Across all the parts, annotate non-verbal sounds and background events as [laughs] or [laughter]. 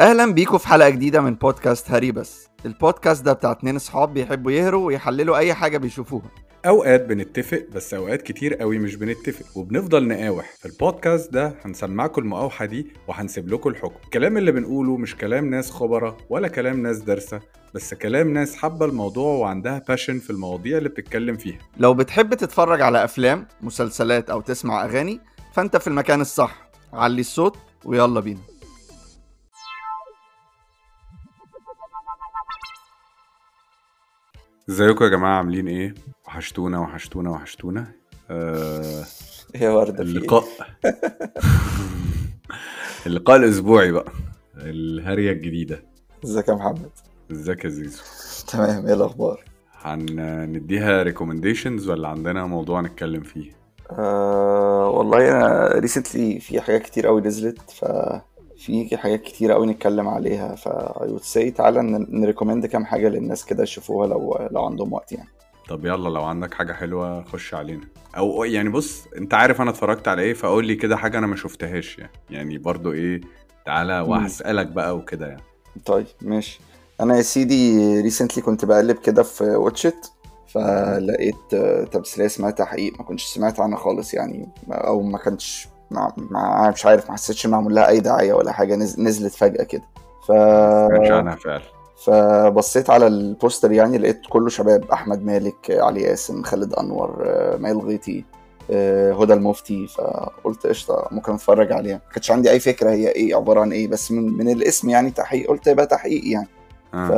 أهلا بيكم في حلقة جديدة من بودكاست هري بس. البودكاست ده بتاع اتنين اصحاب بيحبوا يهروا ويحللوا أي حاجة بيشوفوها. أوقات بنتفق بس أوقات كتير قوي مش بنتفق وبنفضل نقاوح. في البودكاست ده هنسمعكم المقاوحة دي وهنسيب لكم الحكم. الكلام اللي بنقوله مش كلام ناس خبرة ولا كلام ناس دارسة بس كلام ناس حابة الموضوع وعندها باشن في المواضيع اللي بتتكلم فيها. لو بتحب تتفرج على أفلام مسلسلات أو تسمع أغاني فأنت في المكان الصح. علي الصوت ويلا بينا. ازيكم يا جماعة؟ عاملين إيه؟ وحشتونا وحشتونا وحشتونا. آه يا وردة في اللقاء. [laughs] اللقاء الأسبوعي بقى الهرية الجديدة. ازيك يا محمد؟ ازيك يا زيزو؟ تمام إيه الأخبار؟ هنديها ريكومنديشنز ولا عندنا موضوع نتكلم فيه؟ آه والله أنا recently في حاجات كتير قوي نزلت ف في حاجات كتير قوي نتكلم عليها ف I would say تعالى ن recommend كام حاجة للناس كده يشوفوها لو لو عندهم وقت يعني. طب يلا لو عندك حاجة حلوة خش علينا. أو يعني بص أنت عارف أنا اتفرجت على إيه فقول لي كده حاجة أنا ما شفتهاش يعني. يعني برضو إيه تعالى وهسألك بقى وكده يعني. طيب ماشي. أنا يا سيدي recently كنت بقلب كده في Watch It فلقيت تمثيليه اسمها تحقيق ما كنتش سمعت عنها خالص يعني أو ما كانش مع, مع مش عارف ما حسيتش معمول لها أي دعايه ولا حاجة نزلت فجأة كده. ف عنها فعلا. فبصيت على البوستر يعني لقيت كله شباب أحمد مالك علي ياسم خالد أنور مايل غيطي هدى المفتي. فقلت قشطة ممكن أتفرج عليها. ما كانش عندي أي فكرة هي إيه عبارة عن إيه بس من, من الاسم يعني تحقيق قلت يبقى تحقيق يعني. آه.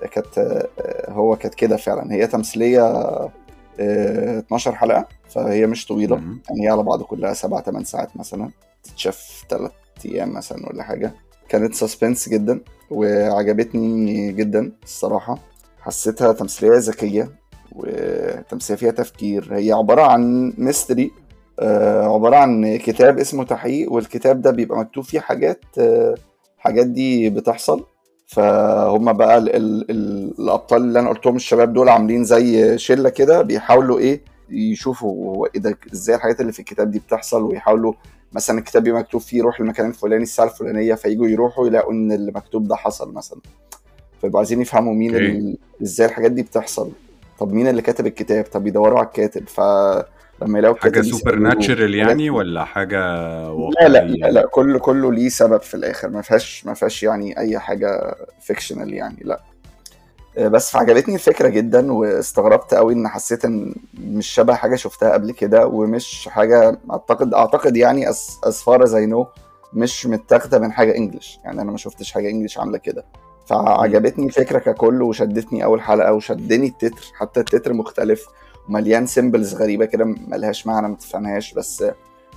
فكانت هو كانت كده فعلا. هي تمثيلية 12 حلقة فهي مش طويلة. يعني هي على بعض كلها 7 8 ساعات مثلا. تتشاف 3 أيام مثلا ولا حاجة. كانت suspense جدا وعجبتني جدا الصراحة. حسيتها تمثيلية ذكية وتمثيلية فيها تفكير. هي عبارة عن mystery آه عبارة عن كتاب اسمه تحقيق والكتاب ده بيبقى مكتوب فيه حاجات آه حاجات دي بتحصل. فهم بقى ال ال ال الأبطال اللي أنا قلتهم الشباب دول عاملين زي شلة كده بيحاولوا إيه؟ يشوفوا هو إيه ده إزاي الحاجات اللي في الكتاب دي بتحصل؟ ويحاولوا مثلا الكتاب بيبقى مكتوب فيه روح المكان الفلاني الساعة الفلانية فييجوا يروحوا يلاقوا إن اللي مكتوب ده حصل مثلا. فيبقوا عايزين يفهموا مين ال... إزاي الحاجات دي بتحصل. طب مين اللي كاتب الكتاب؟ طب يدوروا على الكاتب. ف لما يلاقوا حاجة سوبر ناتشرال يعني ولا حاجة لا لا لا, لا كله كله ليه سبب في الآخر. ما فيهاش ما فيهاش يعني أي حاجة فيكشنال يعني لا. بس فعجبتني الفكرة جدا واستغربت قوي إن حسيت إن مش شبه حاجة شفتها قبل كده ومش حاجة أعتقد أعتقد يعني as I know مش متاخدة من حاجة انجلش يعني أنا ما شفتش حاجة انجلش عاملة كده. فعجبتني الفكرة ككل وشدتني أول حلقة وشدني التتر. حتى التتر مختلف. ومليان symbols غريبة كده ملهاش معنى ما تفهمهاش. بس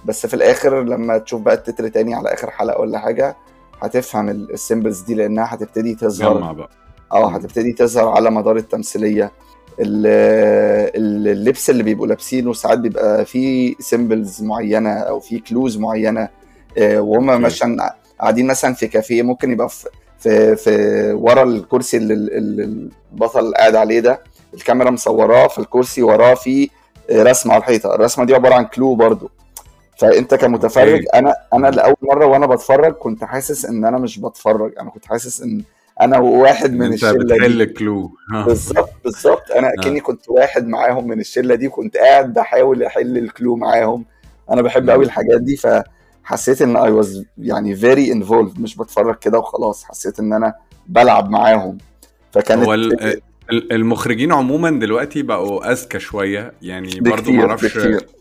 بس في الآخر لما تشوف بقى التتر تاني على آخر حلقة ولا حاجة هتفهم ال symbols دي لأنها هتبتدي تظهر. بقى. آه هتبتدي تظهر على مدار التمثيلية. اللبس اللي بيبقوا لابسينه ساعات بيبقى فيه symbols معينة أو فيه clues معينة. وهم مثلا قاعدين مثلا في كافيه ممكن يبقى في في, في ورا الكرسي اللي البطل قاعد عليه ده. الكاميرا مصوراه في الكرسي وراه في رسمة على الحيطة. الرسمة دي عبارة عن clue برضو. فأنت كمتفرج أنا أنا لأول مرة وأنا بتفرج كنت حاسس إن أنا مش بتفرج. أنا كنت حاسس إن أنا واحد من الشله أنت بتحل clue بالظبط بالظبط. أنا كني كنت واحد معاهم من الشلة دي كنت قاعد بحاول أحل ال clue معاهم. أنا بحب قوي الحاجات دي فحسيت إن I was يعني very involved مش بتفرج كده وخلاص. حسيت إن أنا بلعب معاهم. فكانت هو المخرجين عموما دلوقتي بقوا أذكى شوية. يعني برضو معرفش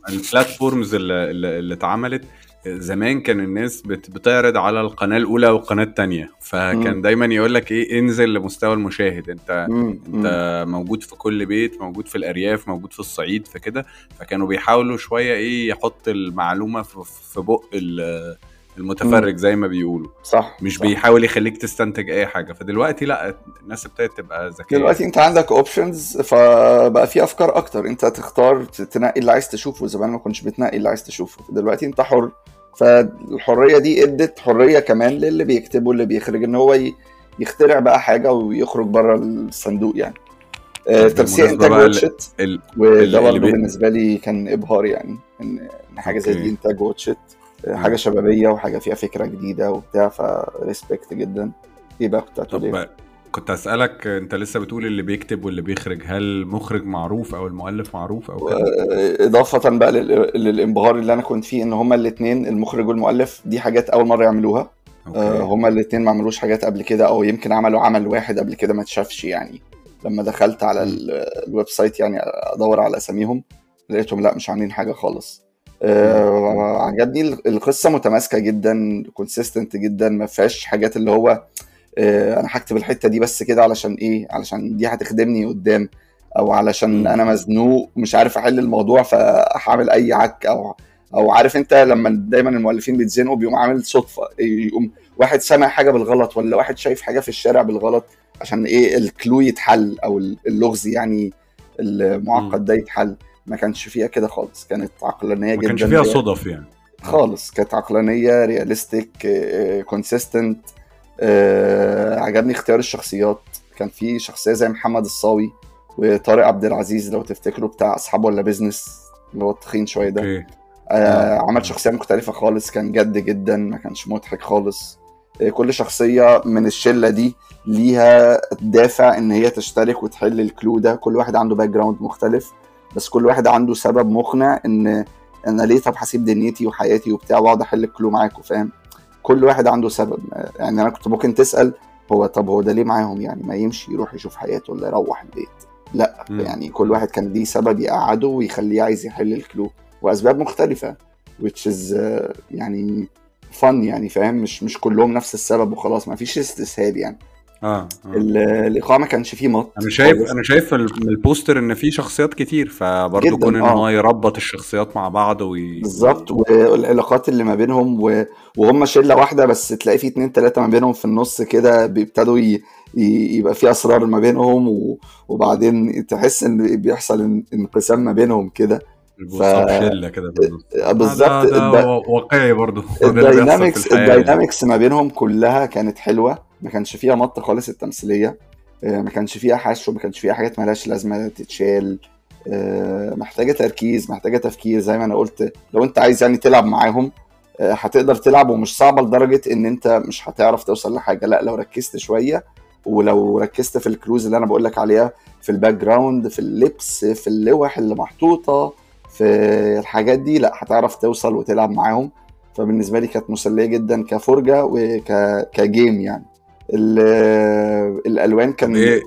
البلاتفورمز اللي, اللي اتعملت. زمان كان الناس بتعرض على القناة الأولى والقناة الثانية فكان مم. دايما يقول لك إيه انزل لمستوى المشاهد. انت مم. انت موجود في كل بيت موجود في الأرياف موجود في الصعيد فكده. فكانوا بيحاولوا شوية إيه يحط المعلومة في بق المتفرج زي ما بيقولوا. صح مش صح. بيحاول يخليك تستنتج أي حاجة. فدلوقتي لأ الناس ابتدت تبقى ذكية. دلوقتي أنت عندك options فبقى في أفكار أكتر. أنت تختار تنقي اللي عايز تشوفه. زمان ما كنتش بتنقي اللي عايز تشوفه. دلوقتي أنت حر. فالحرية دي ادت حرية كمان للي بيكتبه اللي بيخرج إن هو يخترع بقى حاجة ويخرج بره الصندوق يعني. تمثيل إنتاج Watch It وده برضه بالنسبة لي كان إبهار يعني إن حاجة زي دي إنتاج Watch It حاجة شبابية وحاجة فيها فكرة جديدة وبتاع ف respect جدا. إيه بقى كنت هتقول طب إيه؟ كنت اسالك أنت لسه بتقول اللي بيكتب واللي بيخرج هل مخرج معروف أو المؤلف معروف أو كده؟ إضافة بقى لل- للإنبهار اللي أنا كنت فيه إن هما الاثنين المخرج والمؤلف دي حاجات أول مرة يعملوها. آه، okay. هما الاثنين ما عملوش حاجات قبل كده أو يمكن عملوا عمل واحد قبل كده ما اتشافش يعني. لما دخلت على ال- ال website يعني أدور على أساميهم لقيتهم لأ مش عاملين حاجة خالص. آه عجبني ال- القصة متماسكة جدا consistent جدا ما فيهاش حاجات اللي هو آه أنا هكتب الحتة دي بس كده علشان إيه؟ علشان دي هتخدمني قدام أو علشان. أنا مزنوق مش عارف أحل الموضوع فهعمل أي عك أو أو عارف أنت لما دايما المؤلفين بيتزنقوا بيقوم عامل صدفة يقوم واحد سامع حاجة بالغلط ولا واحد شايف حاجة في الشارع بالغلط عشان إيه؟ ال clue يتحل أو اللغز يعني المعقد ده يتحل. ما كانش فيها كده خالص. كانت عقلانية ما جدا كانش فيها صدف يعني. خالص. كانت عقلانية realistic consistent عجبني اختيار الشخصيات. كان في شخصية زي محمد الصاوي وطارق عبد العزيز لو تفتكروا بتاع أصحاب ولا بيزنس اللي هو التخين شوية ده. آه عمل شخصية مختلفة خالص. كان جد جدا ما كانش مضحك خالص. آه كل شخصية من الشلة دي ليها دافع إن هي تشترك وتحل ال clue ده. كل واحد عنده background مختلف. بس كل واحد عنده سبب مقنع إن أنا ليه طب هسيب دنيتي وحياتي وبتاع وأقعد أحل ال clue معاكم فاهم؟ كل واحد عنده سبب. يعني أنا كنت ممكن تسأل هو طب هو ده ليه معاهم؟ يعني ما يمشي يروح يشوف حياته ولا يروح البيت. لأ مم. يعني كل واحد كان ليه سبب يقعده ويخليه عايز يحل ال clue وأسباب مختلفة which is uh, يعني فن يعني فاهم؟ مش مش كلهم نفس السبب وخلاص ما فيش استسهال يعني. آه, آه. ال- الايقاع ما كانش فيه مط أنا شايف خالص. أنا شايف من البوستر إن في شخصيات كتير فبرضه كون إن آه. هو يربط الشخصيات مع بعض وي... بالظبط والعلاقات اللي ما بينهم و... وهم شلة واحدة بس تلاقي في اتنين تلاتة ما بينهم في النص كده بيبتدوا ي... ي... يبقى في أسرار ما بينهم و... وبعدين تحس إن بيحصل إن- انقسام ما بينهم كده الوصاب شلة كده النص. آه، بالظبط ده, ده واقعي برضه [laughs] ده اللي بيحصل في ال dynamics. ال dynamics ما بينهم كلها كانت حلوة ما كانش فيها مط خالص التمثيلية آه، ما كانش فيها حشو ما كانش فيها حاجات مالهاش لازمة تتشال آه، محتاجة تركيز محتاجة تفكير زي ما أنا قلت. لو أنت عايز يعني تلعب معاهم آه، هتقدر تلعب ومش صعبة لدرجة إن أنت مش هتعرف توصل لحاجة. لا لو ركزت شوية ولو ركزت في ال clues اللي أنا بقول لك عليها في ال background في اللبس في اللوح اللي محطوطة في الحاجات دي لا هتعرف توصل وتلعب معاهم. فبالنسبة لي كانت مسلية جدا كفرجة وك game يعني. الألوان كان إيه؟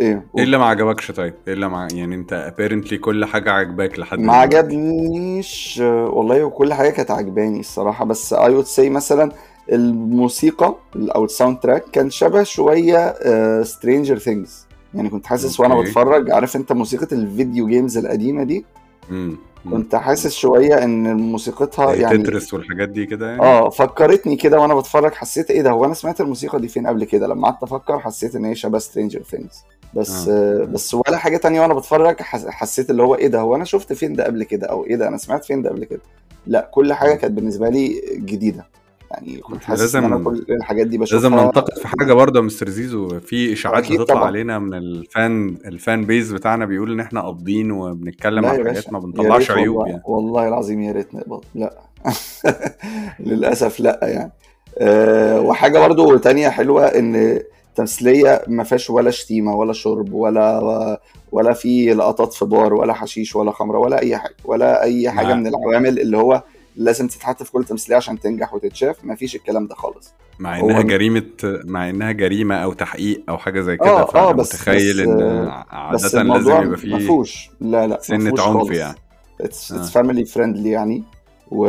إيه إيه اللي ما عجبكش طيب؟ إيه اللي مع... يعني أنت apparently كل حاجة عجباك لحد ما. عجبنيش آه، والله وكل حاجة كانت عجباني الصراحة بس I would say مثلا الموسيقى أو ال soundtrack كان شبه شوية Stranger Things يعني كنت حاسس وأنا. بتفرج عارف أنت موسيقى ال video games القديمة دي مم. كنت حاسس شوية إن موسيقتها يعني Tetris والحاجات دي كده يعني؟ آه فكرتني كده وأنا بتفرج حسيت إيه ده؟ هو أنا سمعت الموسيقى دي فين قبل كده؟ لما قعدت أفكر حسيت إن هي شبه Stranger Things بس آه. آه. بس ولا حاجة تانية وأنا بتفرج حس- حسيت اللي هو إيه ده؟ هو أنا شفت فين ده قبل كده؟ أو إيه ده؟ أنا سمعت فين ده قبل كده؟ لا كل حاجة كانت بالنسبة لي جديدة. يعني كنت حاسس إن أنا كل الحاجات دي بشوفها لازم ننتقد في حاجة برضه يا مستر زيزو. في إشاعات بتطلع. علينا من ال fan ال fan base بتاعنا بيقول إن إحنا قابضين وبنتكلم عن حاجات ما بنطلعش عيوب والله, يعني. والله العظيم يا ريت نقبض. لا. [laughs] للأسف لا يعني. أه وحاجة برضو تانية حلوة إن تمثيليه ما فيهاش ولا شتيمة ولا شرب ولا ولا في لقطات في بار ولا حشيش ولا خمرة ولا أي حاجة ولا أي حاجة. من العوامل اللي هو لازم تتحط في كل تمثيليه عشان تنجح وتتشاف ما فيش الكلام ده خالص مع هو- انها جريمه مع إنها جريمة أو تحقيق أو حاجة زي كده آه فأنا بس متخيل بس إن آه، عادة بس لازم يبقى فيه فيهوش لا لا فيهوش عنف. يعني. It's آه. family friendly يعني و...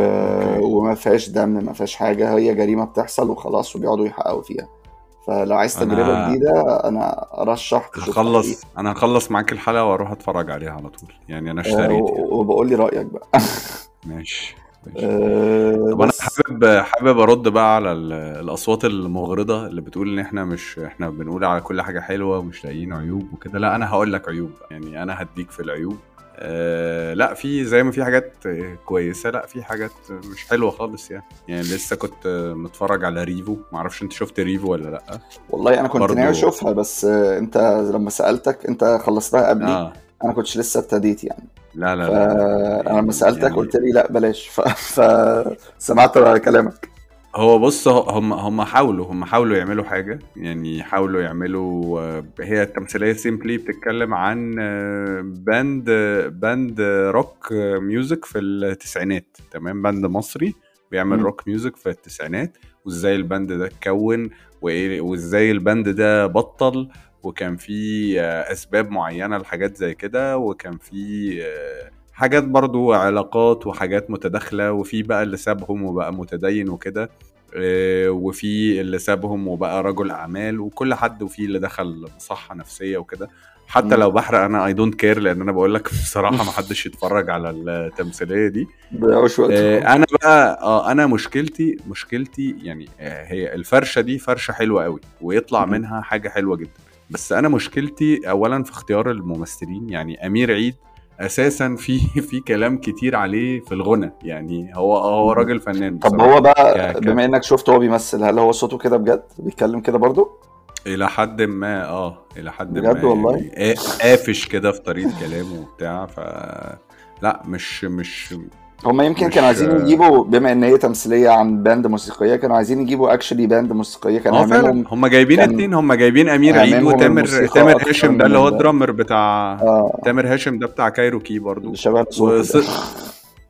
وما فيهاش دم ما فيهاش حاجة هي جريمة بتحصل وخلاص وبيقعدوا يحققوا فيها فلو عايز أنا- تجربة جديدة أنا أرشح هخلص أنا هخلص معاك الحلقة وأروح أتفرج عليها على طول يعني أنا آه اشتريت يعني. وبقول لي رأيك بقى [laughs] ماشي. آه طب أنا بس حابب حابب أرد بقى على ال- الأصوات المغرضة اللي بتقول إن إحنا مش إحنا بنقول على كل حاجة حلوة ومش لاقيين عيوب وكده. لا أنا هقول لك عيوب يعني أنا هديك في العيوب. آه لا في زي ما في حاجات آه، كويسة لا في حاجات مش حلوة خالص يعني. يعني لسه كنت آه، متفرج على ريفو. معرفش أنت شفت ريفو ولا لأ؟ والله أنا كنت برضو- ناوي أشوفها بس آه أنت لما سألتك أنت خلصتها قبلي. آه. أنا كنتش لسه ابتديت يعني. لا لا ف... لا أنا لما سألتك يعني قلت لي لا بلاش. ف... فسمعت كلامك. هو بص هم هم حاولوا هم حاولوا يعملوا حاجة يعني حاولوا يعملوا آه، هي التمثيلية simply بتتكلم عن band band rock music في التسعينات. تمام؟ band مصري بيعمل مم. rock music في التسعينات وإزاي ال band ده اتكون وإزاي ال band ده بطل وكان في آه، أسباب معينة لحاجات زي كده وكان في آه، حاجات برضو علاقات وحاجات متداخلة وفي بقى اللي سابهم وبقى متدين وكده آه، وفي اللي سابهم وبقى رجل أعمال وكل حد وفي اللي دخل مصحة نفسية وكده حتى. لو بحرق أنا I don't care لأن أنا بقول لك [laughs] بصراحة ما حدش يتفرج على التمثيلية دي أنا بقى آه أنا مشكلتي مشكلتي يعني هي الفرشة دي فرشة حلوة قوي ويطلع. منها حاجة حلوة جدا بس أنا مشكلتي اولا في اختيار الممثلين يعني أمير عيد أساسا في [laughs] في كلام كتير عليه في الغنى يعني هو هو مم. راجل فنان طب. هو بقى بما إنك شفته هو بيمثل هل هو صوته كده بجد بيتكلم كده برضو إلى حد ما آه إلى حد بجد ما والله؟ يعني قا- قافش كده في طريقة كلامه وبتاع ف لا مش مش هما يمكن كانوا عايزين يجيبوا بما إن هي تمثيلية عن band موسيقية كانوا عايزين يجيبوا actually band موسيقية كان آه فعلا. هم جايبين اتنين هم جايبين أمير عيد وتامر تامر هاشم ده اللي هو ال- ال drummer بتاع آه. تامر هاشم ده بتاع كايروكي برضو. شباب وص...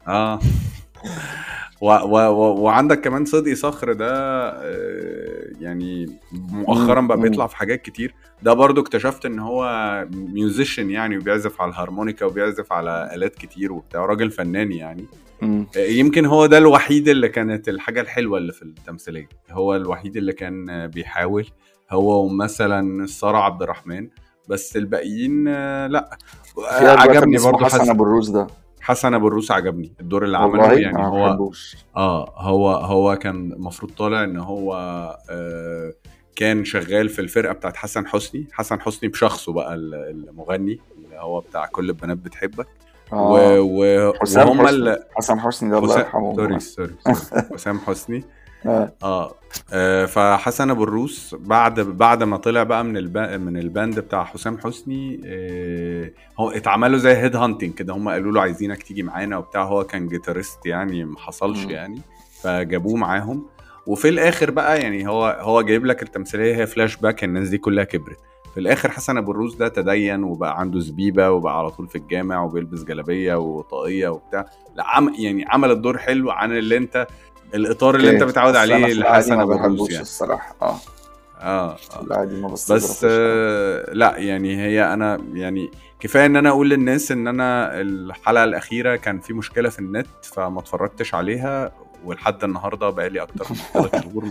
آه. [laughs] و... و... و... وعندك كمان صدقي صخر ده آه، يعني مؤخرا بقى. بيطلع في حاجات كتير. ده برضو اكتشفت إن هو musician يعني وبيعزف على الهارمونيكا وبيعزف على آلات كتير وبتاع راجل فنان يعني. آه، يمكن هو ده الوحيد اللي كانت الحاجة الحلوة اللي في التمثيلية. هو الوحيد اللي كان بيحاول. هو ومثلا سارة عبد الرحمن. بس الباقيين آه، لأ. عجبني برضو حسن حسن. أبو الروس ده. حسن أبو الروس عجبني الدور اللي عمله يعني هو آه هو هو كان المفروض طالع إن هو آه كان شغال في الفرقة بتاعت حسن حسني. حسن حسني بشخصه بقى ال- المغني اللي هو بتاع كل البنات بتحبك. و آه. و حسام وهم حسني. ال... حسن حسني ده الله يرحمه. sorry sorry. [laughs] حسام حسني آه. آه. آه، فحسن أبو الروس بعد بعد ما طلع بقى من الب... من ال band بتاع حسام حسني آه، هو اتعملوا زي head hunting كده. هم قالوا له عايزينك تيجي معانا وبتاع. هو كان guitarist يعني ما حصلش. يعني. فجابوه معاهم. وفي الآخر بقى يعني هو هو جايب لك التمثيلية هي فلاش باك الناس دي كلها كبرت. في الآخر حسن أبو الروس ده تدين وبقى عنده زبيبة وبقى على طول في الجامع وبيلبس جلابية وطاقية وبتاع. لا عم يعني عمل الدور حلو عن اللي انت الإطار اللي أنت. متعود عليه في العادي لحسن ما أبو بحبوش يعني. الصراحة. آه. آه آه. العادي ما بس آه لا يعني هي أنا يعني كفاية إن أنا أقول للناس إن أنا الحلقة الأخيرة كان في مشكلة في النت فما اتفرجتش عليها ولحد النهارده بقالي أكتر من [laughs] ثلاث شهور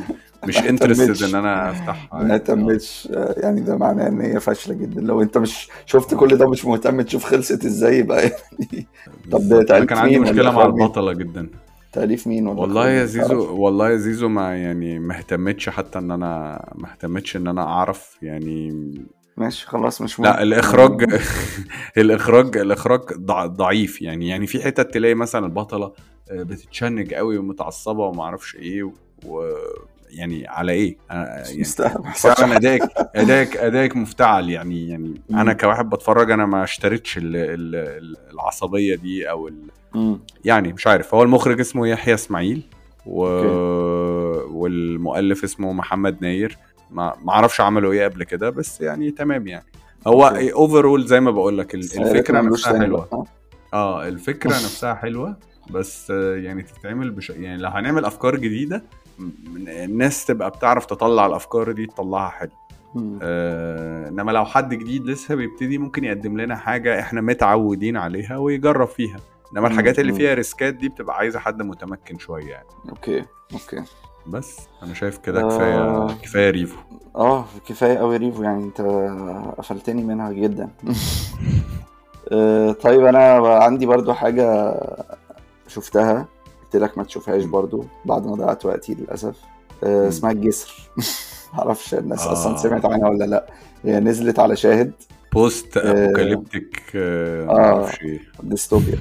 مش انترستد. إن أنا افتحها ما. تمتش. آه، يعني ده معناه إن هي فاشلة جدا. لو أنت مش شفت كل ده مش مهتم تشوف خلصت إزاي يبقى يعني. طب تأليف كان عندي مشكلة مع؟ البطلة جدا. تأليف مين ولا والله يا؟ زيزو؟ والله يا زيزو ما يعني ما اهتمتش حتى إن أنا ما اهتمتش إن أنا أعرف يعني ماشي خلاص مش مهم لا الإخراج [laughs] الإخراج الإخراج ضع- ضعيف يعني يعني في حتت تلاقي مثلا البطلة آه، بتتشنج قوي ومتعصبة وما أعرفش إيه و يعني على إيه يعني فعلا [laughs] ادائك ادائك ادائك مفتعل يعني يعني. أنا كواحد بتفرج أنا ما اشتريتش ال- ال- ال- العصبية دي أو ال... مم. يعني مش عارف هو المخرج اسمه يحيى إسماعيل و... والمؤلف اسمه محمد ناير ما أعرفش عملوا إيه قبل كده بس يعني تمام يعني هو. overall زي ما بقول لك الفكرة نفسها حلوة. آه الفكرة نفسها حلوة بس يعني تتعمل بش... يعني لو هنعمل أفكار جديدة الناس تبقى بتعرف تطلع الأفكار دي تطلعها حلو. آه إنما لو حد جديد لسه بيبتدي ممكن يقدم لنا حاجة إحنا متعودين عليها ويجرب فيها إنما الحاجات اللي. فيها ريسكات دي بتبقى عايزة حد متمكن شوية يعني okay okay بس أنا شايف كده آه. كفاية كفاية ريفو آه كفاية قوي ريفو يعني أنت قفلتني منها جدا [laughs] آه، طيب أنا عندي برضو حاجة شفتها قلت لك ما تشوفهاش برضو بعد ما ضيعت وقتي للأسف آه،. اسمها الجسر [laughs] معرفش الناس أصلا آه. سمعت عنها ولا لأ هي نزلت على شاهد post آه. apocalyptic آه آه. معرفش إيه ديستوبيا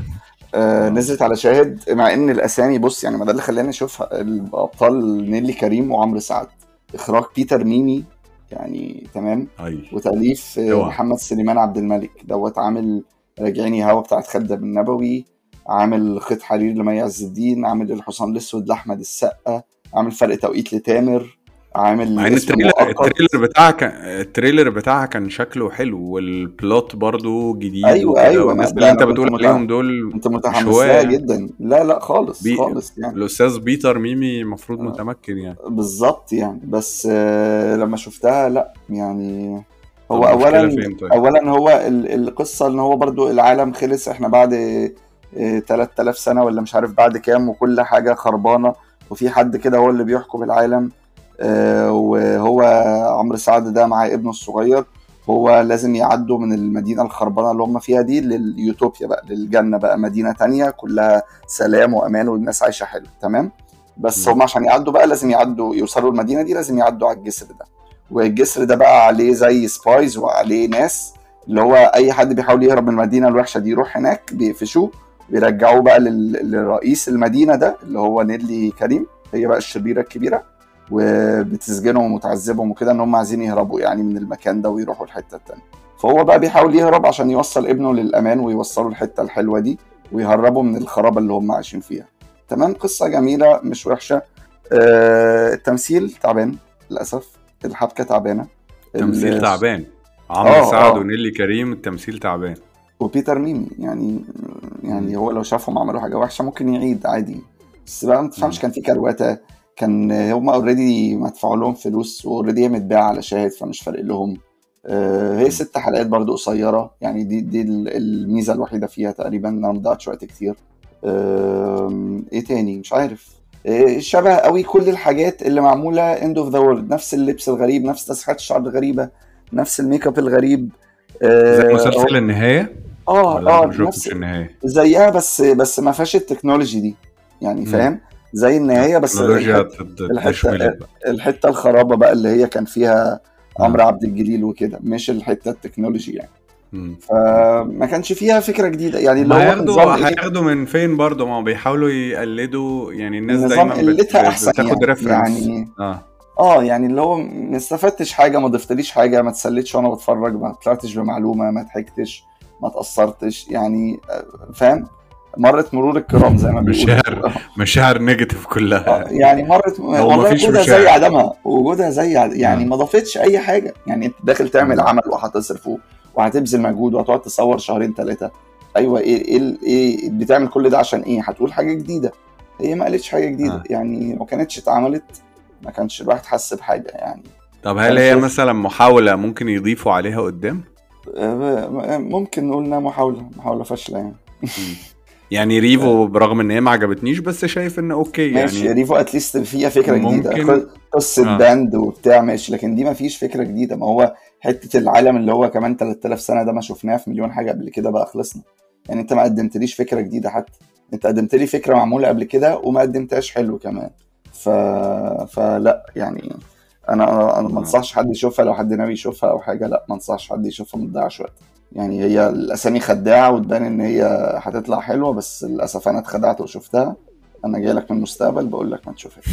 آه آه. نزلت على شاهد مع إن الأسامي بص يعني ما ده اللي خلاني أشوفها الأبطال نيلي كريم وعمرو سعد. إخراج بيتر ميمي يعني تمام؟ اي وتأليف آه، اوعى. محمد سليمان عبد الملك. دوت عامل راجعين يا هوى بتاعت خالد النبوي عامل خيط حرير لمي عز الدين عامل الحصان الأسود لأحمد السقا عامل فرق توقيت لتامر. عامل مع إن ال trailer ال trailer بتاعها كان ال trailer بتاعها كان شكله حلو وال plot برضو جديد أيوه أيوه. الناس اللي انت بتقول عليهم دول انت متحمس لها جدا. لا لا خالص بي... خالص يعني. الأستاذ بيتر ميمي المفروض متمكن يعني. بالظبط يعني. بس آه لما شفتها لا يعني هو اولا طيب. اولا هو القصة إن هو برضو العالم خلص إحنا بعد 3000 سنة ولا مش عارف بعد كام وكل حاجة خربانة وفي حد كده هو اللي بيحكم العالم. وهو عمرو سعد ده مع ابنه الصغير هو لازم يعدوا من المدينة الخربانة اللي هم فيها دي لليوتوبيا بقى للجنة بقى مدينة تانية كلها سلام وأمان والناس عايشة حلو تمام؟ بس هم عشان يعدوا بقى لازم يعدوا يوصلوا المدينة دي لازم يعدوا على الجسر ده. والجسر ده بقى عليه زي سبايز وعليه ناس اللي هو أي حد بيحاول يهرب من المدينة الوحشة دي يروح هناك بيقفشوه بيرجعوه بقى للرئيس المدينة ده اللي هو نيلي كريم هي بقى الشريرة الكبيرة. وبتسجنهم وتعذبهم وكده إن هم عايزين يهربوا يعني من المكان ده ويروحوا الحتة التانية. فهو بقى بيحاول يهرب عشان يوصل ابنه للأمان ويوصله الحتة الحلوة دي ويهربوا من الخرابة اللي هم عايشين فيها. تمام؟ قصة جميلة مش وحشة. آه التمثيل تعبان للأسف. الحبكة تعبانة. التمثيل تعبان. عمرو آه سعد آه. ونيلي كريم التمثيل تعبان. وبيتر ميمي يعني يعني هو لو شافهم عملوا حاجة وحشة ممكن يعيد عادي. بس بقى ما تفهمش كان في كروتة كان هم already مدفوع لهم فلوس و already هي متباعة على شاهد فمش فارق لهم. آه هي ست حلقات برضو قصيرة يعني دي دي الميزة الوحيدة فيها تقريبا انها ما ضيعتش وقت كتير. آه إيه تاني؟ مش عارف. آه شبه قوي كل الحاجات اللي معمولة end of the world نفس اللبس الغريب نفس تسريحات الشعر الغريبة نفس الميك اب الغريب. زي مسلسل النهاية؟ آه آه نفس النهاية؟ زيها بس بس ما فيهاش ال technology دي يعني فاهم؟ زي النهايه بس الحته الحته الخرابة بقى اللي هي كان فيها عمرو عبد الجليل وكده مش الحتة ال technology يعني. فما كانش فيها فكرة جديدة. يعني اللي هو هياخدوا هياخدوا من فين برضه؟ ما بيحاولوا يقلدوا يعني الناس دايما قلتها أحسن بتاخد يعني, يعني آه. آه يعني اللي هو ما استفدتش حاجة ما ضفتليش حاجة ما تسليتش وأنا بتفرج ما طلعتش بمعلومة ما ضحكتش ما تأثرتش يعني فاهم؟ مرت مرور الكرام زي ما بيقولوا. مشاعر مشاعر نيجاتيف كلها. يعني مرت والله وجودها زي عدمها. وجودها زي عد... يعني ما ضافتش أي حاجة. يعني أنت داخل تعمل عمل وهتصرفه وهتبذل مجهود وهتقعد تصور شهرين ثلاثة أيوه إيه إيه إيه بتعمل كل ده عشان إيه؟ هتقول حاجة جديدة. هي ما قالتش حاجة جديدة. آه. يعني ما كانتش اتعملت ما كانش الواحد حس بحاجة يعني. طب هل هي مثلا محاولة ممكن يضيفوا عليها قدام؟ ممكن نقول إنها محاولة محاولة فاشلة يعني. [laughs] يعني ريفو برغم إن هي ما عجبتنيش بس شايف إن okay ماشي يعني ريفو at least فيها فكرة جديدة. قصة آه. band وبتاع ماشي لكن دي ما فيش فكرة جديدة. ما هو حتة العالم اللي هو كمان 3000 سنة ده ما شفناه في مليون حاجة قبل كده بقى خلصنا. يعني أنت ما قدمتليش فكرة جديدة حتى. أنت قدمت لي فكرة معمولة قبل كده وما قدمتهاش حلو كمان. ف... فلا يعني أنا أنا ما أنصحش حد يشوفها. لو حد ناوي يشوفها أو حاجة لا ما أنصحش حد يشوفها ما تضيعش وقت يعني هي الأسامي خداعة وتبان إن هي هتطلع حلوة بس للأسف أنا اتخدعت وشفتها. أنا جاي لك من المستقبل بقول لك ما تشوفهاش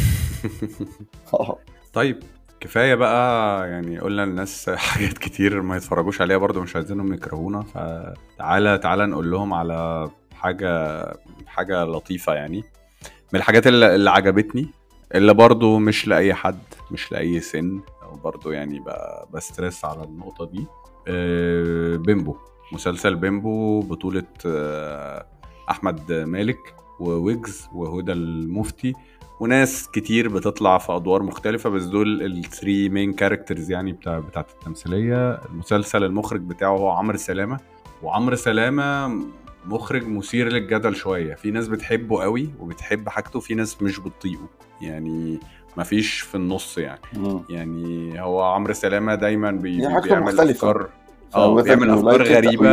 [laughs] طيب كفاية بقى يعني قلنا للناس حاجات كتير ما يتفرجوش عليها برضو مش عايزينهم يكرهونا. فتعالى تعالى نقول لهم على حاجة حاجة لطيفة يعني. من الحاجات اللي, اللي عجبتني اللي برضو مش لأي حد مش لأي سن برضو يعني بسترس على النقطة دي. بيمبو مسلسل بيمبو بطولة أحمد مالك وويجز وهدى المفتي. وناس كتير بتطلع في أدوار مختلفة بس دول ال three main characters يعني بتاع بتاعت التمثيلية. المسلسل المخرج بتاعه هو عمرو سلامة. وعمرو سلامة مخرج مثير للجدل شوية. في ناس بتحبه قوي وبتحب حاجته في ناس مش بتطيقه. يعني مفيش في النص يعني. م. يعني هو عمرو سلامة دايما بي بيعمل افكار آه بيعمل أفكار غريبة.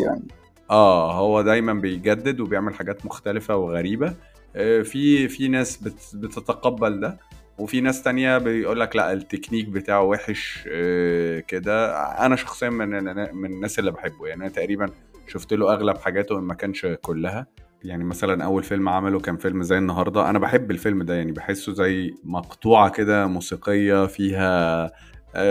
يعني. آه هو دايما بيجدد وبيعمل حاجات مختلفة وغريبة. آه في في ناس بت بتتقبل ده. وفي ناس تانية بيقول لك لا التكنيك بتاعه وحش آه كده. أنا شخصيا من من الناس اللي بحبه. يعني أنا تقريبا شفت له أغلب حاجاته إن ما كانش كلها. يعني مثلا أول فيلم عمله كان فيلم زي النهارده. أنا بحب الفيلم ده يعني بحسه زي مقطوعة كده موسيقية فيها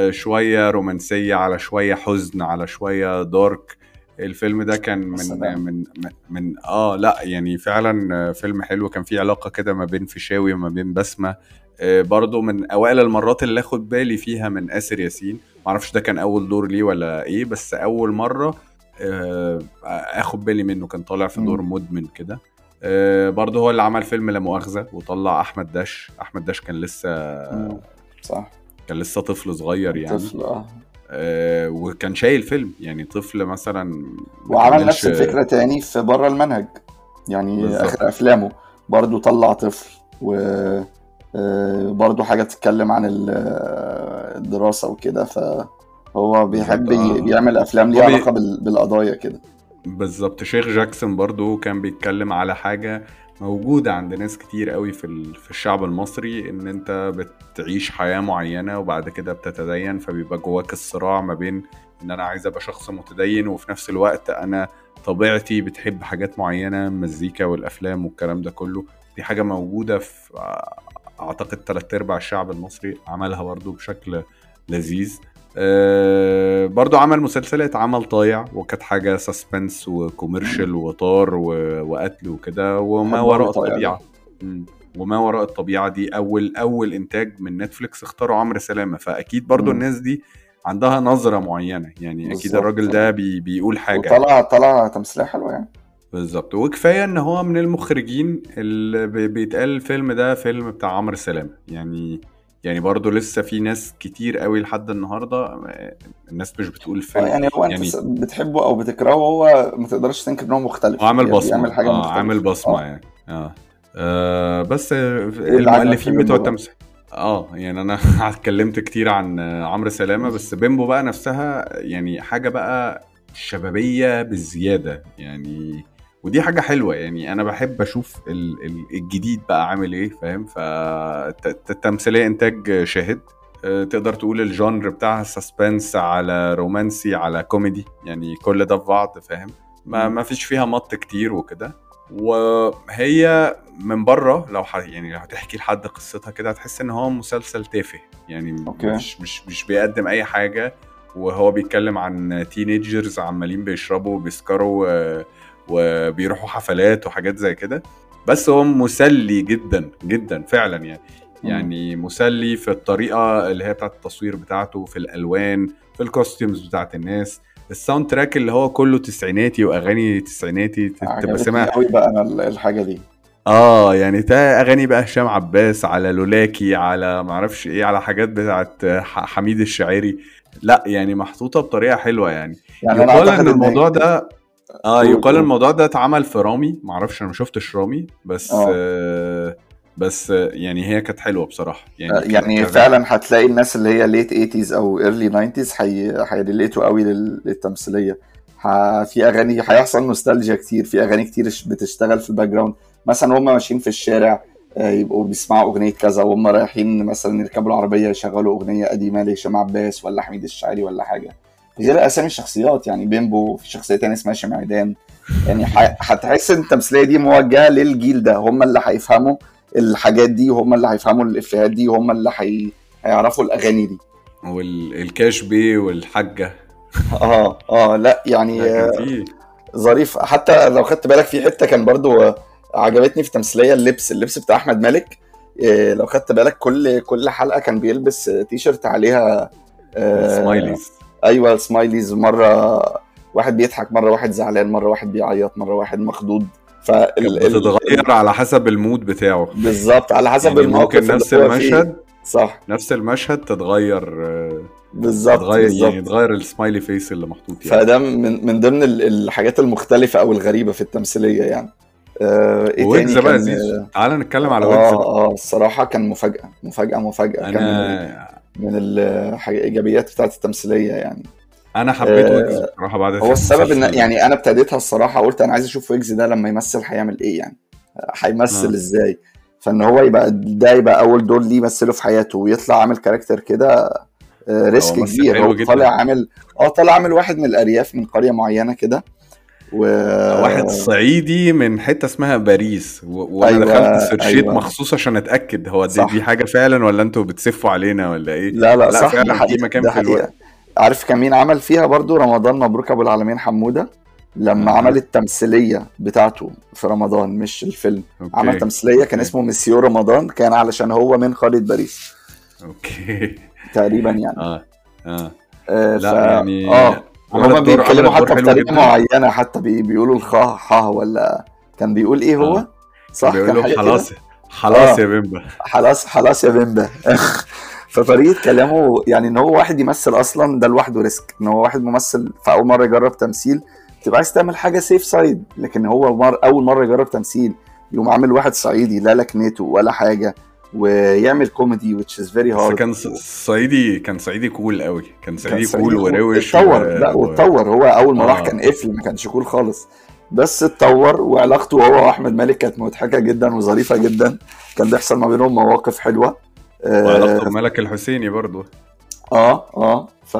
شوية رومانسية على شوية حزن على شوية دارك. الفيلم ده كان من. من من, آه لا يعني فعلا فيلم حلو. كان فيه علاقة كده ما بين فيشاوي وما بين بسمة. آه، برضو من أوائل المرات اللي آخد بالي فيها من آسر ياسين. معرفش ده كان أول دور ليه ولا إيه بس أول مرة آه، آخد بالي منه كان طالع في دور مدمن كده. آه، برضه هو اللي عمل فيلم لا مؤاخذة وطلع أحمد داش. أحمد داش كان لسه. صح. كان لسه طفل صغير يعني. طفل آه. آه، وكان شايل فيلم. يعني طفل مثلا وعمل نفس الفكرة تاني في بره المنهج. يعني بالظبط. آخر أفلامه. برضو طلع طفل و آه، برضو حاجة بتتكلم عن ال- آه، الدراسة وكده. فهو بيحب آه. يعمل أفلام ليها هو علاقة بال- بالقضايا كده. بالظبط. شيخ جاكسون برضو كان بيتكلم على حاجة موجودة عند ناس كتير قوي في في الشعب المصري إن أنت بتعيش حياة معينة وبعد كده بتتدين فبيبقى جواك الصراع ما بين إن أنا عايز أبقى شخص متدين وفي نفس الوقت أنا طبيعتي بتحب حاجات معينة المزيكا والأفلام والكلام ده كله. دي حاجة موجودة في أعتقد تلات أرباع الشعب المصري عملها برضو بشكل لذيذ. آه، برضو عمل مسلسلات عمل طايع وكانت حاجة سسبنس وكوميرشال وطار وقتل وكده وما وراء. الطبيعة مم. وما وراء الطبيعة دي أول أول إنتاج من نتفليكس اختاروا عمرو سلامة فأكيد برضو مم. الناس دي عندها نظرة معينة يعني أكيد بالظبط. الراجل ده بي بيقول حاجة وطلع طلع تمثيليه حلوة يعني بالظبط وكفاية إن هو من المخرجين اللي بي- بيتقال الفيلم ده فيلم بتاع عمرو سلامة يعني يعني برضه لسه في ناس كتير قوي لحد النهارده آه، الناس مش بتقول آه، فيلم يعني هو أنت يعني بتحبه أو بتكرهه هو ما تقدرش تنكر إن هو مختلف. هو عامل يعني بصمة. بيعمل حاجة آه مختلفة. عامل بصمة آه. يعني. آه, آه بس آه، اللي عجبك المؤلفين في بتوع؟ التمثيل؟ آه يعني أنا [laughs] اتكلمت كتير عن آه، عمرو سلامة بس بيمبو بقى نفسها يعني حاجة بقى شبابية بالزياده يعني ودي حاجة حلوة يعني أنا بحب أشوف ال- ال- الجديد بقى عامل إيه فاهم؟ فالتمثيليه إنتاج شاهد. آه، تقدر تقول ال genre بتاعها suspense على رومانسي على كوميدي يعني كل ده في بعض فاهم؟ ما. ما فيش فيها مط كتير وكده. وهي من بره لو ح... يعني لو هتحكي لحد قصتها كده هتحس إن هو مسلسل تافه. يعني okay. مش مش مش بيقدم أي حاجة وهو بيتكلم عن teenagers عمالين بيشربوا وبيسكروا و... وبيروحوا حفلات وحاجات زي كده. بس هو مسلي جدا جدا فعلا يعني. يعني مسلي في الطريقة اللي هي بتاعت التصوير بتاعته في الألوان في ال costumes بتاعت الناس. ال soundtrack اللي هو كله تسعيناتي وأغاني تسعيناتي تبقى سامع. قوي بقى أنا ال- الحاجة دي. آه يعني ده أغاني بقى هشام عباس على لولاكي على معرفش إيه على حاجات بتاعت حميد الشاعري. لأ يعني محطوطة بطريقة حلوة يعني, يعني أنا يقال أعتقد إن الموضوع هي- ده آه يقال. الموضوع ده اتعمل في رامي. معرفش أنا ما شفتش رامي بس آه. آه بس آه، يعني هي كانت حلوة بصراحة. يعني ك- يعني فعلا هتلاقي الناس اللي هي late 80s أو early 90s هي هي relate وا قوي لل- للتمثيلية. في أغاني هيحصل نوستالجيا كتير. في أغاني كتير بتشتغل في ال background مثلا هم ماشيين في الشارع آه، يبقوا بيسمعوا أغنية كذا وهم رايحين مثلا يركبوا العربية يشغلوا أغنية قديمة لهشام عباس ولا حميد الشاعري ولا حاجة. غير أسامي الشخصيات يعني بيمبو في شخصية تانية اسمها شمعدان يعني هتحس إن التمثيلية دي موجهة للجيل ده هم اللي هيفهموا الحاجات دي وهم اللي هيفهموا الإفيهات دي وهم اللي هي... هيعرفوا الأغاني دي. والكاش بي والحاجة. آه آه لا يعني آه، ظريف. حتى لو خدت بالك في حتة كان برضو آه، عجبتني في تمثيلية اللبس اللبس بتاع أحمد مالك. آه، لو خدت بالك كل كل حلقة كان بيلبس آه، تي شيرت عليها آه، smileys أيوه smileys مرة واحد بيضحك مرة واحد زعلان مرة واحد بيعيط مرة واحد مخضوض. فال ال- بتتغير على حسب ال mood بتاعه. بالظبط على حسب يعني الموقف ممكن نفس. المشهد صح. نفس المشهد تتغير آه، بالظبط تتغير يعني يتغير ال smiley face اللي محطوط يعني. فده من من ضمن ال- الحاجات المختلفة أو الغريبة في التمثيلية يعني. آه إيه ويجز تاني بقى كان؟ تعال نتكلم على ويجز آه بقى. آه الصراحة كان مفاجأة مفاجأة مفاجأة كان من, أنا الإيجابيات بتاعت التمثيلية يعني. أنا حبيت آه، ويجز بصراحة بعد هو السبب المسلسل. يعني أنا ابتديتها الصراحة قلت أنا عايز أشوف ويجز ده لما يمثل هيعمل إيه يعني. هيمثل آه. إزاي. فإن هو يبقى ده يبقى أول دور ليه يمثله في حياته ويطلع عامل character كده آه، risk كبير هو. طالع عامل آه طالع عامل واحد من الأرياف من قرية معينة كده و واحد صعيدي من حتة اسمها باريس. و... وأنا أيوة، دخلت search يت أيوة. مخصوص عشان أتأكد. هو دي. دي حاجة فعلا ولا أنتوا بتسفوا علينا ولا إيه؟ لا لا, لا، صح. فعلا حقيقة مكان في الوقت. عارف كان مين عمل فيها برضو؟ رمضان مبروك أبو العلمين حمودة. لما آه. عمل التمثيلية بتاعته في رمضان مش الفيلم. okay. عمل تمثيلية كان okay. اسمه مسيو رمضان كان علشان هو من خالد باريس. أوكي. تقريبا يعني. آه. آه. آه لا ف... يعني آه. هما بيتكلموا حتى بطريقة. معينة حتى بي... بيقولوا الخا ح ولا كان بيقول إيه هو؟ آه. صح بيقول كان له حاجة خلاص خلاص آه. يا بيمبا خلاص خلاص يا بيمبا [laughs] فطريقة كلامه يعني إن هو واحد يمثل أصلا ده لوحده risk إن هو واحد ممثل في أول مرة يجرب تمثيل تبقى عايز تعمل حاجة safe side لكن هو مر... أول مرة يجرب تمثيل يقوم عامل واحد صعيدي لا لكنته ولا حاجة ويعمل كوميدي which is very hard. كان صعيدي كان صعيدي cool قوي. كان صعيدي cool. وروش اتطور. و- لا واتطور. هو أول ما راح آه. كان قفل ما كانش cool خالص. بس اتطور وعلاقته هو وأحمد مالك كانت مضحكة جدا وظريفة جدا. كان بيحصل ما بينهم مواقف حلوة. آه، وعلاقته بملك الحسيني برضو. آه آه. ف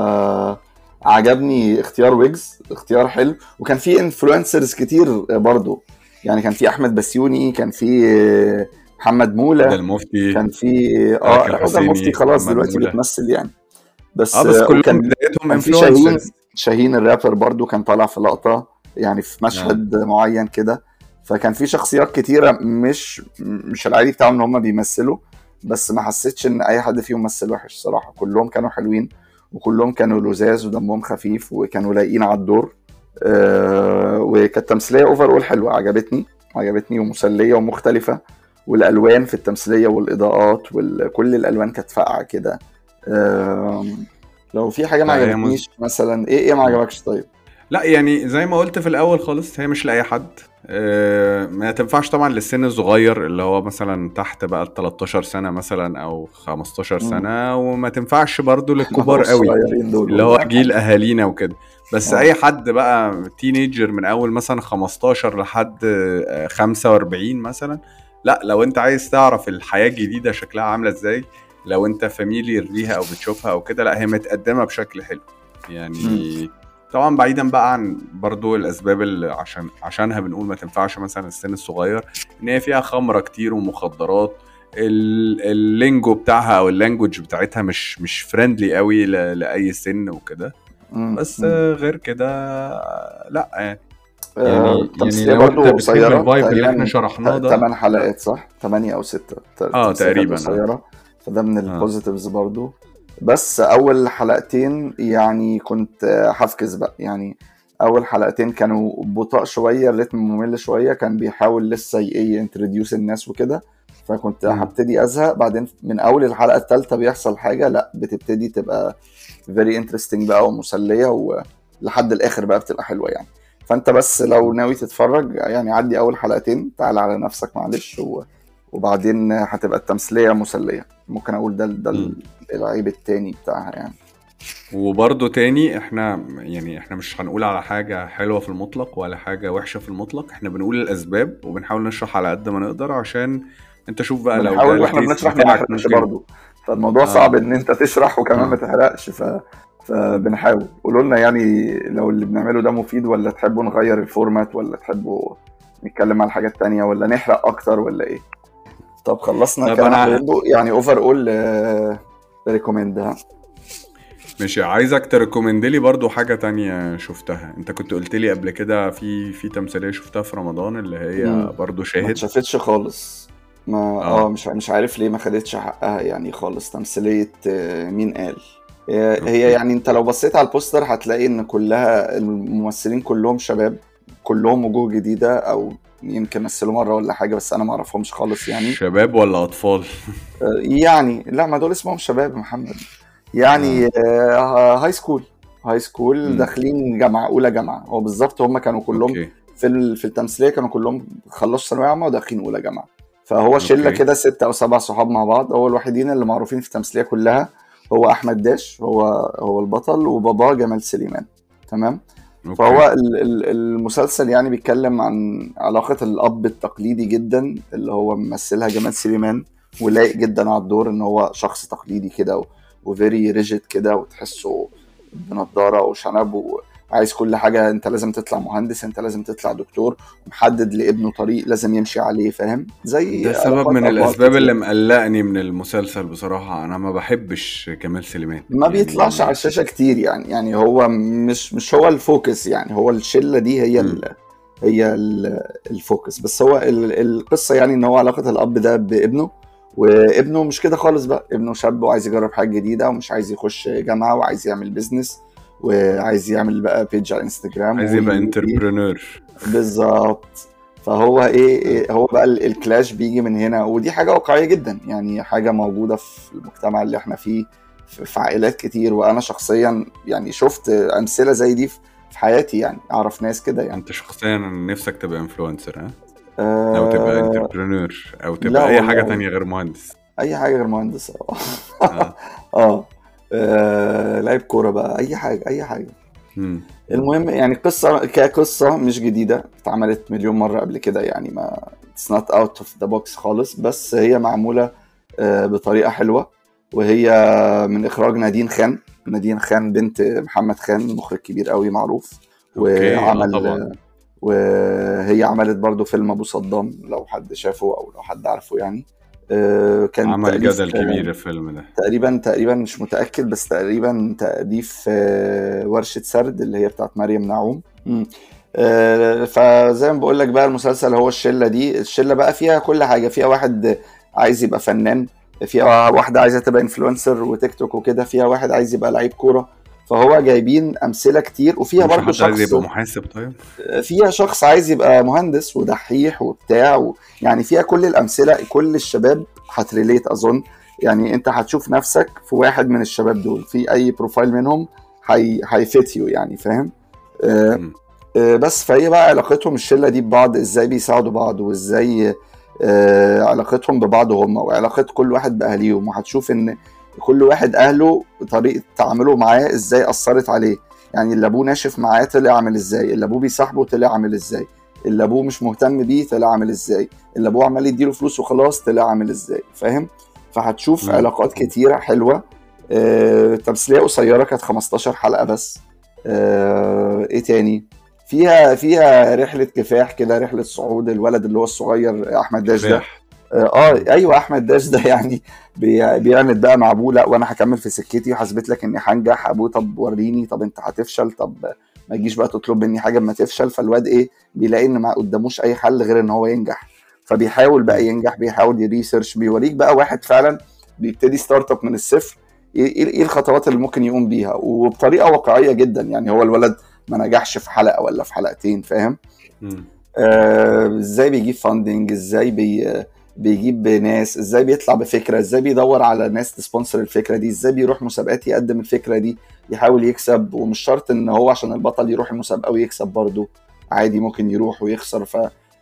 عجبني اختيار ويجز اختيار حلو. وكان في influencers كتير برضو. يعني كان في أحمد بسيوني كان في محمد ده موله المفتي كان في آه الحسيني، المفتي خلاص دلوقتي مولى. بتمثل يعني. بس آه بس آه، كلهم وكان بدايتهم كان في شاهين شاهين الرابر برضو كان طالع في لقطة يعني في مشهد معين كده. فكان في شخصيات كتيرة مش مش العادي بتاعهم إن هم بيمثلوا بس ما حسيتش إن أي حد فيهم مثل وحش صراحة. كلهم كانوا حلوين وكلهم كانوا لذاذ ودمهم خفيف وكانوا لايقين على الدور. آه وكانت تمثيلية اوفر اول حلوة عجبتني عجبتني ومسلية ومختلفة. والألوان في التمثيلية والإضاءات وكل الألوان كانت فاقعة كده لو في حاجة ما عجبتنيش مثلا إيه إيه ما عجبكش طيب؟ لا يعني زي ما قلت في الأول خالص هي مش لأي حد آه، ما تنفعش طبعا للسن الصغير اللي هو مثلا تحت بقى ال 13 سنة مثلا أو 15 مم. سنة وما تنفعش برضو [laughs] للكبار قوي اللي هو جيل أهالينا وكده بس آه. أي حد بقى teenager من أول مثلا 15 لحد آه، 45 مثلا لا لو انت عايز تعرف الحياة الجديدة شكلها عاملة إزاي لو انت familiar ليها أو بتشوفها أو كده لا هي متقدمة بشكل حلو. يعني طبعا بعيدا بقى عن برضو الأسباب اللي عشان عشانها بنقول ما تنفعش مثلا السن الصغير إن هي فيها خمرة كتير ومخدرات ال- ال lingo بتاعها أو ال language بتاعتها مش مش friendly قوي لأي سن وكده. بس غير كده لا يعني آه، يعني لو انت بتحب ال vibe اللي إحنا شرحناه ده. 8 حلقات صح؟ 8 أو 6 آه، تقريبا، آه. قصيرة. فده من آه. ال positives برضو. بس أول حلقتين يعني كنت آه، هفكس بقى. يعني أول حلقتين كانوا بطاء شوية الريتم ممل شوية. كان بيحاول لسه ي introduce الناس وكده. فكنت. هبتدي أزهق. بعدين من أول الحلقة الثالثه بيحصل حاجة. لأ بتبتدي تبقى very interesting بقى ومسلية ولحد الآخر بقى بتبقى حلوة يعني. فانت بس لو ناوي تتفرج يعني عدي أول حلقتين تعال على نفسك معلش و... وبعدين هتبقى التمثيلية مسلية ممكن أقول ده ده. العيب التاني بتاعها يعني وبرضه تاني إحنا يعني إحنا مش هنقول على حاجة حلوة في المطلق ولا حاجة وحشة في المطلق إحنا بنقول الأسباب وبنحاول نشرح على قد ما نقدر عشان أنت شوف بقى لو بنحاول ده وإحنا الكيس بنشرح ما نحرقش برضه فالموضوع آه. صعب إن أنت تشرح وكمان آه. ما تحرقش ف فبنحاول. قولوا لنا يعني لو اللي بنعمله ده مفيد ولا تحبوا نغير الفورمات ولا تحبوا نتكلم على حاجات تانية ولا نحرق أكتر ولا إيه؟ طب خلصنا طب أنا- يعني overall recommend ها. ماشي عايزك ت recommend لي برضو حاجة تانية شفتها. أنت كنت قلت لي قبل كده في في تمثيلية شفتها في رمضان اللي هي مم. برضو ما شاهد اتشافتش خالص. ما آه. آه مش مش عارف ليه ما خدتش حقها يعني خالص. تمثيلية آه، مين قال؟ هي okay. هي يعني انت لو بصيت على البوستر هتلاقي ان كلها الممثلين كلهم شباب كلهم وجوه جديدة أو يمكن مثلوا مرة ولا حاجة بس أنا ما أعرفهمش خالص يعني. شباب ولا أطفال؟ آه، يعني لا ما دول اسمهم شباب محمد. يعني آه، high school high school. داخلين جامعة أولى جامعة. هو بالظبط هم كانوا كلهم okay. في في التمثيلية كانوا كلهم خلصوا ثانوية عامة وداخلين أولى جامعة. فهو شلة okay. كده ست أو سبع صحاب مع بعض. هو الوحيدين اللي معروفين في التمثيلية كلها. هو أحمد داش هو هو البطل وباباه جمال سليمان تمام؟ okay. فهو ال- ال- المسلسل يعني بيتكلم عن علاقة الأب التقليدي جدا اللي هو ممثلها جمال سليمان ولايق جدا على الدور إن هو شخص تقليدي كده و very rigid كده وتحسه بنضارة وشنب عايز كل حاجة انت لازم تطلع مهندس انت لازم تطلع دكتور ومحدد لابنه طريق لازم يمشي عليه فاهم؟ زي ده سبب من الأسباب. اللي مقلقني من المسلسل بصراحة. أنا ما بحبش جمال سليمان. ما يعني بيطلعش على الشاشة كتير يعني يعني هو مش مش هو ال focus يعني هو الشلة دي هي. ال هي ال ال focus. بس هو ال القصة يعني إن هو علاقة الأب ده بابنه وابنه مش كده خالص بقى. ابنه شاب وعايز يجرب حاجة جديدة ومش عايز يخش جامعة وعايز يعمل business وعايز يعمل بقى page على انستجرام عايز يبقى entrepreneur بالظبط. فهو إيه إيه- هو بقى ال- ال clash بيجي من هنا ودي حاجة واقعية جدا. يعني حاجة موجودة في المجتمع اللي إحنا فيه في عائلات كتير. وأنا شخصيا يعني شفت أمثلة زي دي في حياتي يعني أعرف ناس كده يعني. أنت شخصيا نفسك تبقى influencer ها؟ أو تبقى entrepreneur أو تبقى أي حاجة. تانية غير مهندس. أي حاجة غير مهندس. آه. [laughs] آه. لعيب كورة بقى أي حاجة أي حاجة مم. المهم يعني قصة كقصة مش جديدة اتعملت مليون مرة قبل كده يعني ما it's not out of the box خالص بس هي معمولة آه، بطريقة حلوة وهي من إخراج نادين خان نادين خان بنت محمد خان مخرج كبير قوي معروف آه وعمل طبعا وهي عملت برضو فيلم أبو صدام لو حد شافه أو لو حد عارفه يعني كان عمل جدل كبير الفيلم ده. تقريبا تقريبا مش متأكد بس تقريبا تأليف آه، ورشة سرد اللي هي بتاعت مريم نعوم. آه، فزي ما بقول لك بقى المسلسل هو الشلة دي. الشلة بقى فيها كل حاجة. فيها واحد عايز يبقى فنان فيها واحدة عايزة تبقى influencer وتيك توك وكده فيها واحد عايز يبقى لعيب كورة. فهو جايبين أمثلة كتير وفيها برضه حد عايز شخص يبقى محاسب طيب؟ فيها شخص عايز يبقى مهندس ودحيح وبتاع و... يعني فيها كل الأمثلة كل الشباب هت relate أظن. يعني أنت هتشوف نفسك في واحد من الشباب دول في أي profile منهم هي هيفيت يو يعني فاهم؟ آه. آه بس فهي بقى علاقتهم الشلة دي ببعض إزاي بيساعدوا بعض وإزاي آه علاقتهم ببعض هم وعلاقة كل واحد بأهاليهم. وهتشوف إن كل واحد أهله طريقة تعامله معاه إزاي أثرت عليه. يعني اللي أبوه ناشف معاه طلع عامل إزاي اللي أبوه بيصاحبه طلع عامل إزاي اللي أبوه مش مهتم بيه طلع عامل إزاي اللي أبوه عمال يديله فلوس وخلاص طلع عامل إزاي فاهم؟ فهتشوف. علاقات كتيرة حلوة. آه تمثيليه قصيرة كانت 15 حلقة بس. آه إيه تاني؟ فيها فيها رحلة كفاح كده رحلة صعود الولد اللي هو الصغير أحمد داش ده. آه أيوه أحمد داش ده يعني بي- بيعند بقى مع ابوه لا وأنا هكمل في سكتي وهثبت لك إني هنجح. ابوه طب وريني. طب أنت هتفشل. طب ما تجيش بقى تطلب مني حاجة أما تفشل. فالواد إيه بيلاقي إن ما قداموش أي حل غير إن هو ينجح. فبيحاول بقى ينجح بيحاول ي research بيوريك بقى واحد فعلا بيبتدي start up من الصفر. إيه إيه- إيه الخطوات اللي ممكن يقوم بيها؟ وبطريقة واقعية جدا. يعني هو الولد ما نجحش في حلقة ولا في حلقتين فاهم. آه، إزاي بيجيب funding إزاي بي بيجيب ناس إزاي بيطلع بفكرة إزاي بيدور على ناس ت sponsor الفكرة دي إزاي بيروح مسابقات يقدم الفكرة دي يحاول يكسب ومش شرط إن هو عشان البطل يروح المسابقة ويكسب برضه عادي ممكن يروح ويخسر ف...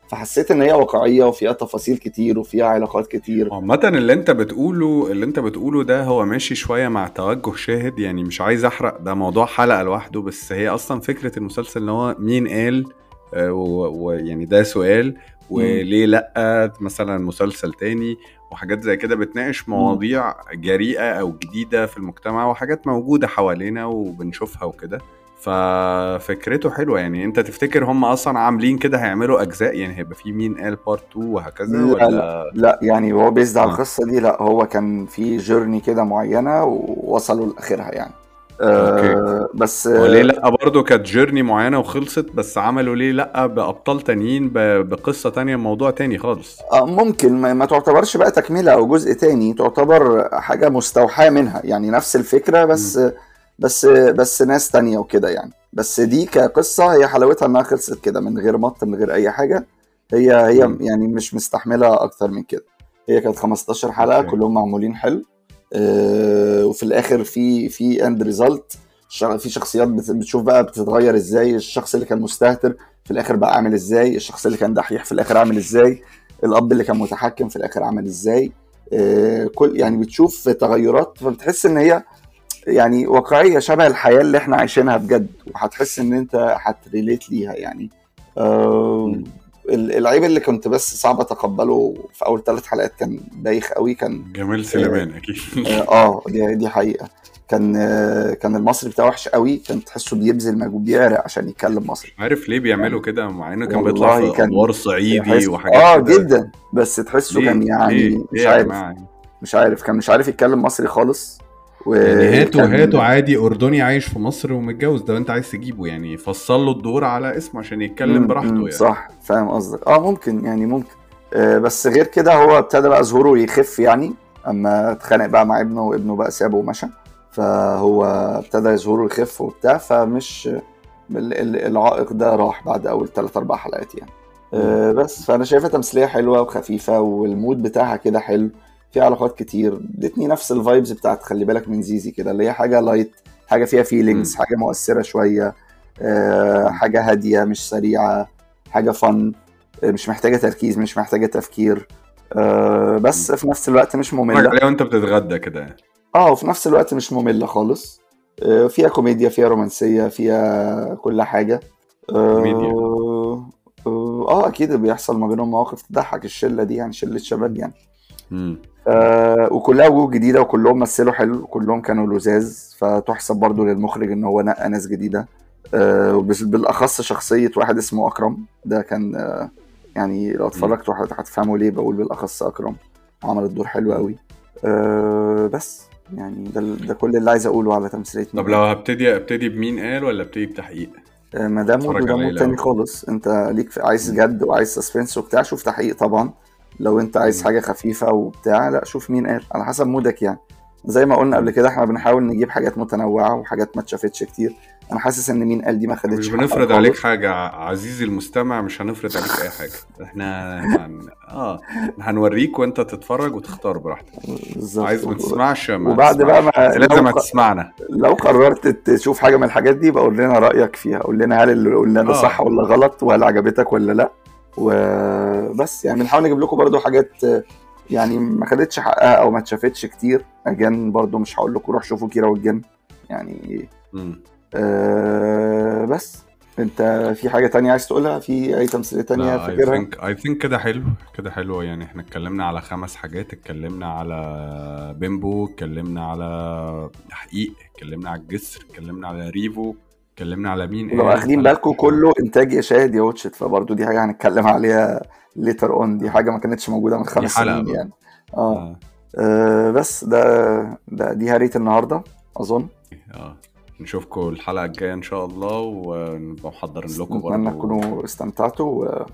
فحسيت إن هي واقعية وفيها تفاصيل كتير وفيها علاقات كتير. عامة اللي أنت بتقوله اللي أنت بتقوله ده هو ماشي شوية مع توجه شاهد يعني مش عايز أحرق ده موضوع حلقة لوحده بس هي أصلا فكرة المسلسل إن هو مين قال ويعني ده سؤال وليه لأ مثلا مسلسل تاني وحاجات زي كده بتناقش مواضيع جريئة أو جديدة في المجتمع وحاجات موجودة حوالينا وبنشوفها وكده. ففكرته حلوة يعني. أنت تفتكر هم أصلا عاملين كده هيعملوا أجزاء؟ يعني هيبقى في مين قال part 2 وهكذا لا، ولا؟ لا يعني هو based على آه. القصة دي لا هو كان في journey كده معينة ووصلوا لآخرها يعني. آه بس وليه لأ برضه كانت journey معينة وخلصت بس عملوا ليه لأ بأبطال تانيين بقصة تانية موضوع تاني خالص. آه، ممكن. ما, تعتبرش بقى تكملة أو جزء تاني تعتبر حاجة مستوحاة منها يعني نفس الفكرة بس بس بس ناس تانية وكده يعني. بس دي كقصة هي حلاوتها إنها خلصت كده من غير مط من غير أي حاجة. هي هي مم. يعني مش مستحملة أكتر من كده. هي كانت 15 حلقة okay. كلهم معمولين حلو. وفي الآخر في في end result في شخصيات بت- بتشوف بقى بتتغير إزاي الشخص اللي كان مستهتر في الآخر بقى عامل إزاي الشخص اللي كان دحيح في الآخر عامل إزاي الأب اللي كان متحكم في الآخر عمل إزاي. آه، كل يعني بتشوف تغيرات فبتحس إن هي يعني واقعية شبه الحياة اللي إحنا عايشينها بجد وهتحس إن أنت هتريليت ليها يعني. آه،. العيب اللي كنت بس صعب أتقبله في أول ثلاث حلقات كان بايخ قوي كان جمال سليمان أكيد. آه دي دي حقيقة. كان كان المصري بتاعه وحش قوي كان تحسه بيبذل مجهود بيعرق عشان يتكلم مصري. عارف ليه بيعملوا كده مع إنه كان بيطلع في أدوار صعيدي وحاجات آه. جدا. بس تحسه كان يعني؟ مش عارف. مش عارف كان مش عارف يتكلم مصري خالص. و... يعني هاته هاته عادي اردني عايش في مصر ومتجوز ده انت عايز تجيبه يعني. فصل له الدور على اسمه عشان يتكلم براحته يعني. صح فاهم قصدك. آه ممكن يعني ممكن. آه بس غير كده هو ابتدى بقى ظهوره يخف يعني. أما اتخانق بقى مع ابنه وابنه بقى سابه ومشى. فهو ابتدى ظهوره يخف وبتاع. فمش العائق ده راح بعد أول ثلاث أربع حلقات يعني. آه بس. فأنا شايفها تمثيلية حلوة وخفيفة وال mood بتاعها كده حلو. في علاقات كتير. ادتني نفس ال vibes بتاعت خلي بالك من زيزي كده اللي هي حاجة light حاجة فيها feelings حاجة مؤثرة شوية أه حاجة هادية مش سريعة حاجة فن مش محتاجة تركيز مش محتاجة تفكير أه بس في نفس الوقت مش مملة. عليها وانت بتتغدى كده. آه وفي نفس الوقت مش مملة خالص. أه فيها كوميديا فيها رومانسية فيها كل حاجة. كوميديا. آه, آه أكيد بيحصل ما بينهم مواقف تضحك الشلة دي يعني شلة شباب يعني. آه وكلها وجوه جديدة وكلهم مثلوا حلو وكلهم كانوا لزاز فتحسب برضو للمخرج إن هو نقى ناس جديدة. آه بالأخص شخصية واحد اسمه أكرم. ده كان آه يعني لو اتفرجت هتفهموا ليه بقول بالأخص أكرم. عمل الدور حلو قوي. آه بس يعني ده ده كل اللي عايز أقوله على تمثيلية طب لو هبتدي أبتدي بمين قال ولا أبتدي بتحقيق؟ آه ما ده mood وده mood تاني خالص. أنت like عايز جد وعايز suspense وبتاع شوف تحقيق طبعا. لو انت عايز حاجة خفيفة وبتاع لا شوف مين قال. على حسب mood ك يعني. زي ما قلنا قبل كده إحنا بنحاول نجيب حاجات متنوعة وحاجات ما اتشافتش كتير. أنا حاسس ان مين قال دي ما خدتش مش بنفرض عليك حاجة عزيزي المستمع مش هنفرض عليك أي حاجة. إحنا هن... آه هنوريك وأنت تتفرج وتختار براحتك. بالظبط. عايز ما تسمعش ما وبعد تسمعش. بقى ما لازم ق... تسمعنا. لو قررت تشوف حاجة من الحاجات دي بقول لنا رأيك فيها. قول لنا هل اللي قلنا ده آه. صح ولا غلط وهل عجبتك ولا لا. وبس يعني بنحاول نجيب لكم برضو حاجات يعني ما خدتش حقها أو ما اتشافتش كتير. اجان برضو مش هقول لكم روح شوفوا كيرة والجن. يعني آه بس. انت في حاجة تانية عايز تقولها؟ في اي تمثيليه تانية فاكرها؟ اي ثينك I think كده حلو كده حلو. يعني إحنا اتكلمنا على خمس حاجات. اتكلمنا على بيمبو اتكلمنا على تحقيق اتكلمنا على الجسر اتكلمنا على ريفو. اتكلمنا على مين لو واخدين بالكم كله إنتاج يا شاهد يا Watch It فبرضه دي حاجة هنتكلم عليها later on دي حاجة ما كانتش موجودة من خمس سنين يعني. آه. آه. آه بس ده ده دي هرية النهارده أظن. آه. نشوفكم الحلقة الجاية إن شاء الله ونبقى محضرين لكم برضه. اتمنى تكونوا استمتعتوا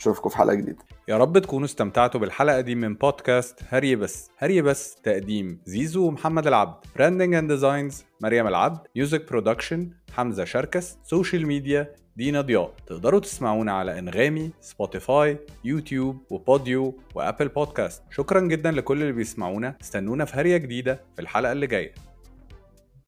ونشوفكم في حلقة جديدة. يا رب تكونوا استمتعتوا بالحلقة دي من بودكاست هري بس. هري بس تقديم زيزو ومحمد العبد. branding and designs مريم العبد. music production حمزة شركس. social media دينا ضياء. تقدروا تسمعونا على Anghami Spotify YouTube و Podeo و Apple Podcast شكرا جدا لكل اللي بيسمعونا. استنونا في هرية جديدة في الحلقة اللي جاية.